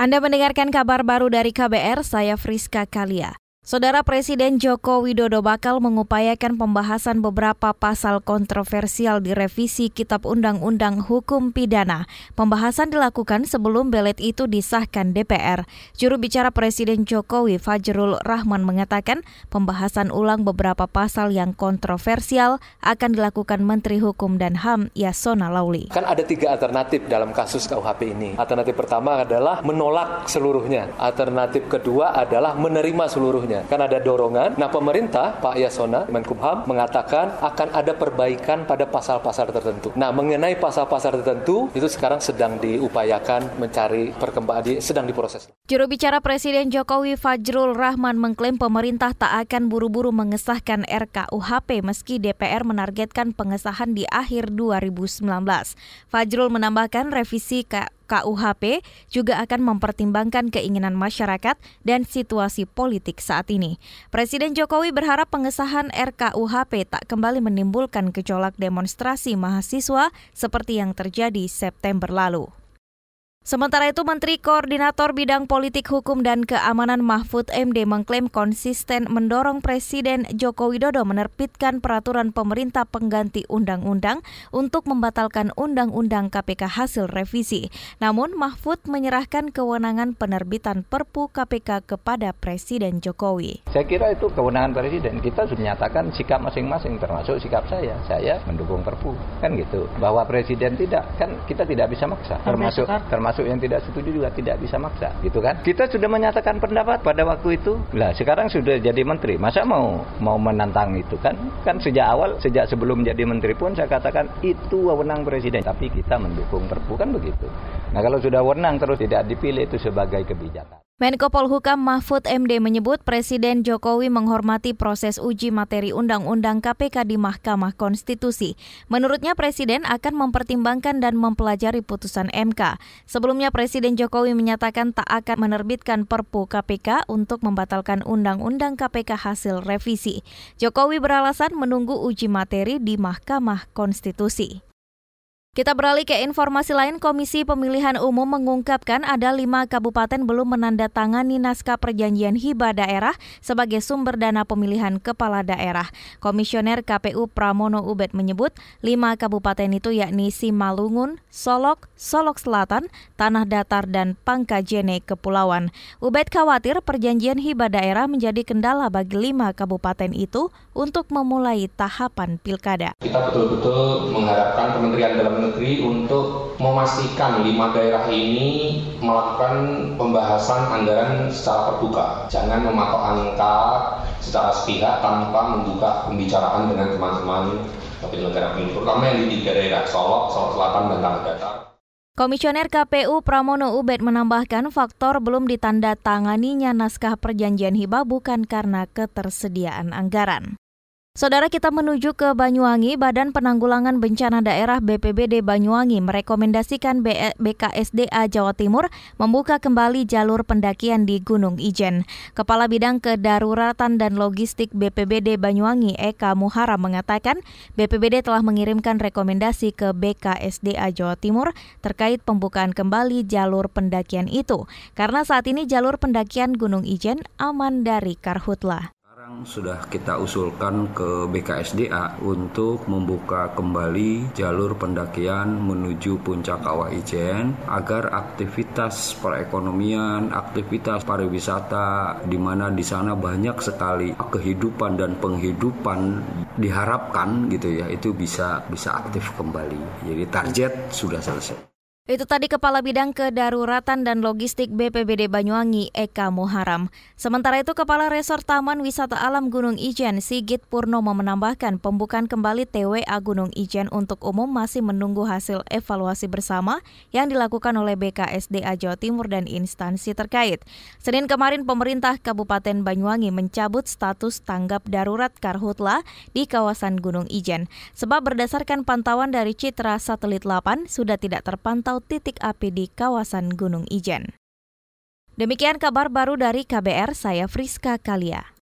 Anda mendengarkan kabar baru dari KBR, saya Friska Kalia. Saudara Presiden Joko Widodo bakal mengupayakan pembahasan beberapa pasal kontroversial di revisi Kitab Undang-Undang Hukum Pidana. Pembahasan dilakukan sebelum belet itu disahkan DPR. Juru bicara Presiden Jokowi Fajrul Rahman mengatakan pembahasan ulang beberapa pasal yang kontroversial akan dilakukan Menteri Hukum dan HAM Yasona Lauli. Kan ada tiga alternatif dalam kasus KUHP ini. Alternatif pertama adalah menolak seluruhnya. Alternatif kedua adalah menerima seluruhnya seluruhnya. Kan ada dorongan. Nah pemerintah, Pak Yasona, Menkumham, mengatakan akan ada perbaikan pada pasal-pasal tertentu. Nah mengenai pasal-pasal tertentu, itu sekarang sedang diupayakan mencari perkembangan, sedang diproses. Juru bicara Presiden Jokowi Fajrul Rahman mengklaim pemerintah tak akan buru-buru mengesahkan RKUHP meski DPR menargetkan pengesahan di akhir 2019. Fajrul menambahkan revisi KUHP juga akan mempertimbangkan keinginan masyarakat dan situasi politik saat ini. Presiden Jokowi berharap pengesahan RKUHP tak kembali menimbulkan gejolak demonstrasi mahasiswa seperti yang terjadi September lalu. Sementara itu, Menteri Koordinator Bidang Politik Hukum dan Keamanan Mahfud MD mengklaim konsisten mendorong Presiden Joko Widodo menerbitkan peraturan pemerintah pengganti undang-undang untuk membatalkan undang-undang KPK hasil revisi. Namun, Mahfud menyerahkan kewenangan penerbitan Perpu KPK kepada Presiden Jokowi. Saya kira itu kewenangan Presiden. Kita sudah menyatakan sikap masing-masing, termasuk sikap saya. Saya mendukung Perpu, kan gitu. Bahwa Presiden tidak, kan kita tidak bisa maksa. Termasuk termasuk termasuk yang tidak setuju juga tidak bisa maksa gitu kan? Kita sudah menyatakan pendapat pada waktu itu. Lah sekarang sudah jadi menteri masa mau mau menantang itu kan? Kan sejak awal sejak sebelum jadi menteri pun saya katakan itu wewenang presiden. Tapi kita mendukung perpu kan begitu. Nah kalau sudah wewenang terus tidak dipilih itu sebagai kebijakan Menko Polhukam Mahfud MD menyebut Presiden Jokowi menghormati proses uji materi Undang-Undang KPK di Mahkamah Konstitusi. Menurutnya Presiden akan mempertimbangkan dan mempelajari putusan MK. Sebelumnya Presiden Jokowi menyatakan tak akan menerbitkan Perpu KPK untuk membatalkan Undang-Undang KPK hasil revisi. Jokowi beralasan menunggu uji materi di Mahkamah Konstitusi. Kita beralih ke informasi lain, Komisi Pemilihan Umum mengungkapkan ada lima kabupaten belum menandatangani naskah perjanjian hibah daerah sebagai sumber dana pemilihan kepala daerah. Komisioner KPU Pramono Ubed menyebut lima kabupaten itu yakni Simalungun, Solok, Solok Selatan, Tanah Datar, dan Pangkajene Kepulauan. Ubed khawatir perjanjian hibah daerah menjadi kendala bagi lima kabupaten itu untuk memulai tahapan pilkada. Kita betul-betul mengharapkan Kementerian Dalam Negeri untuk memastikan lima daerah ini melakukan pembahasan anggaran secara terbuka. Jangan mematok angka secara sepihak tanpa membuka pembicaraan dengan teman-teman penyelenggara pemilu, terutama yang di tiga daerah Solok, Solok Selatan, dan Tanah Datar. Komisioner KPU Pramono Ubed menambahkan faktor belum ditanda tanganinya naskah perjanjian hibah bukan karena ketersediaan anggaran. Saudara kita menuju ke Banyuwangi, Badan Penanggulangan Bencana Daerah BPBD Banyuwangi merekomendasikan BKSDA Jawa Timur membuka kembali jalur pendakian di Gunung Ijen. Kepala Bidang Kedaruratan dan Logistik BPBD Banyuwangi Eka Muhara mengatakan BPBD telah mengirimkan rekomendasi ke BKSDA Jawa Timur terkait pembukaan kembali jalur pendakian itu. Karena saat ini jalur pendakian Gunung Ijen aman dari karhutlah sudah kita usulkan ke BKSDA untuk membuka kembali jalur pendakian menuju puncak kawah Ijen agar aktivitas perekonomian, aktivitas pariwisata di mana di sana banyak sekali kehidupan dan penghidupan diharapkan gitu ya itu bisa bisa aktif kembali. Jadi target sudah selesai. Itu tadi Kepala Bidang Kedaruratan dan Logistik BPBD Banyuwangi Eka Muharam. Sementara itu Kepala Resort Taman Wisata Alam Gunung Ijen Sigit Purnomo menambahkan pembukaan kembali TWA Gunung Ijen untuk umum masih menunggu hasil evaluasi bersama yang dilakukan oleh BKSDA Jawa Timur dan instansi terkait. Senin kemarin pemerintah Kabupaten Banyuwangi mencabut status tanggap darurat Karhutla di kawasan Gunung Ijen. Sebab berdasarkan pantauan dari Citra Satelit 8 sudah tidak terpantau titik api di kawasan Gunung Ijen. Demikian kabar baru dari KBR, saya Friska Kalia.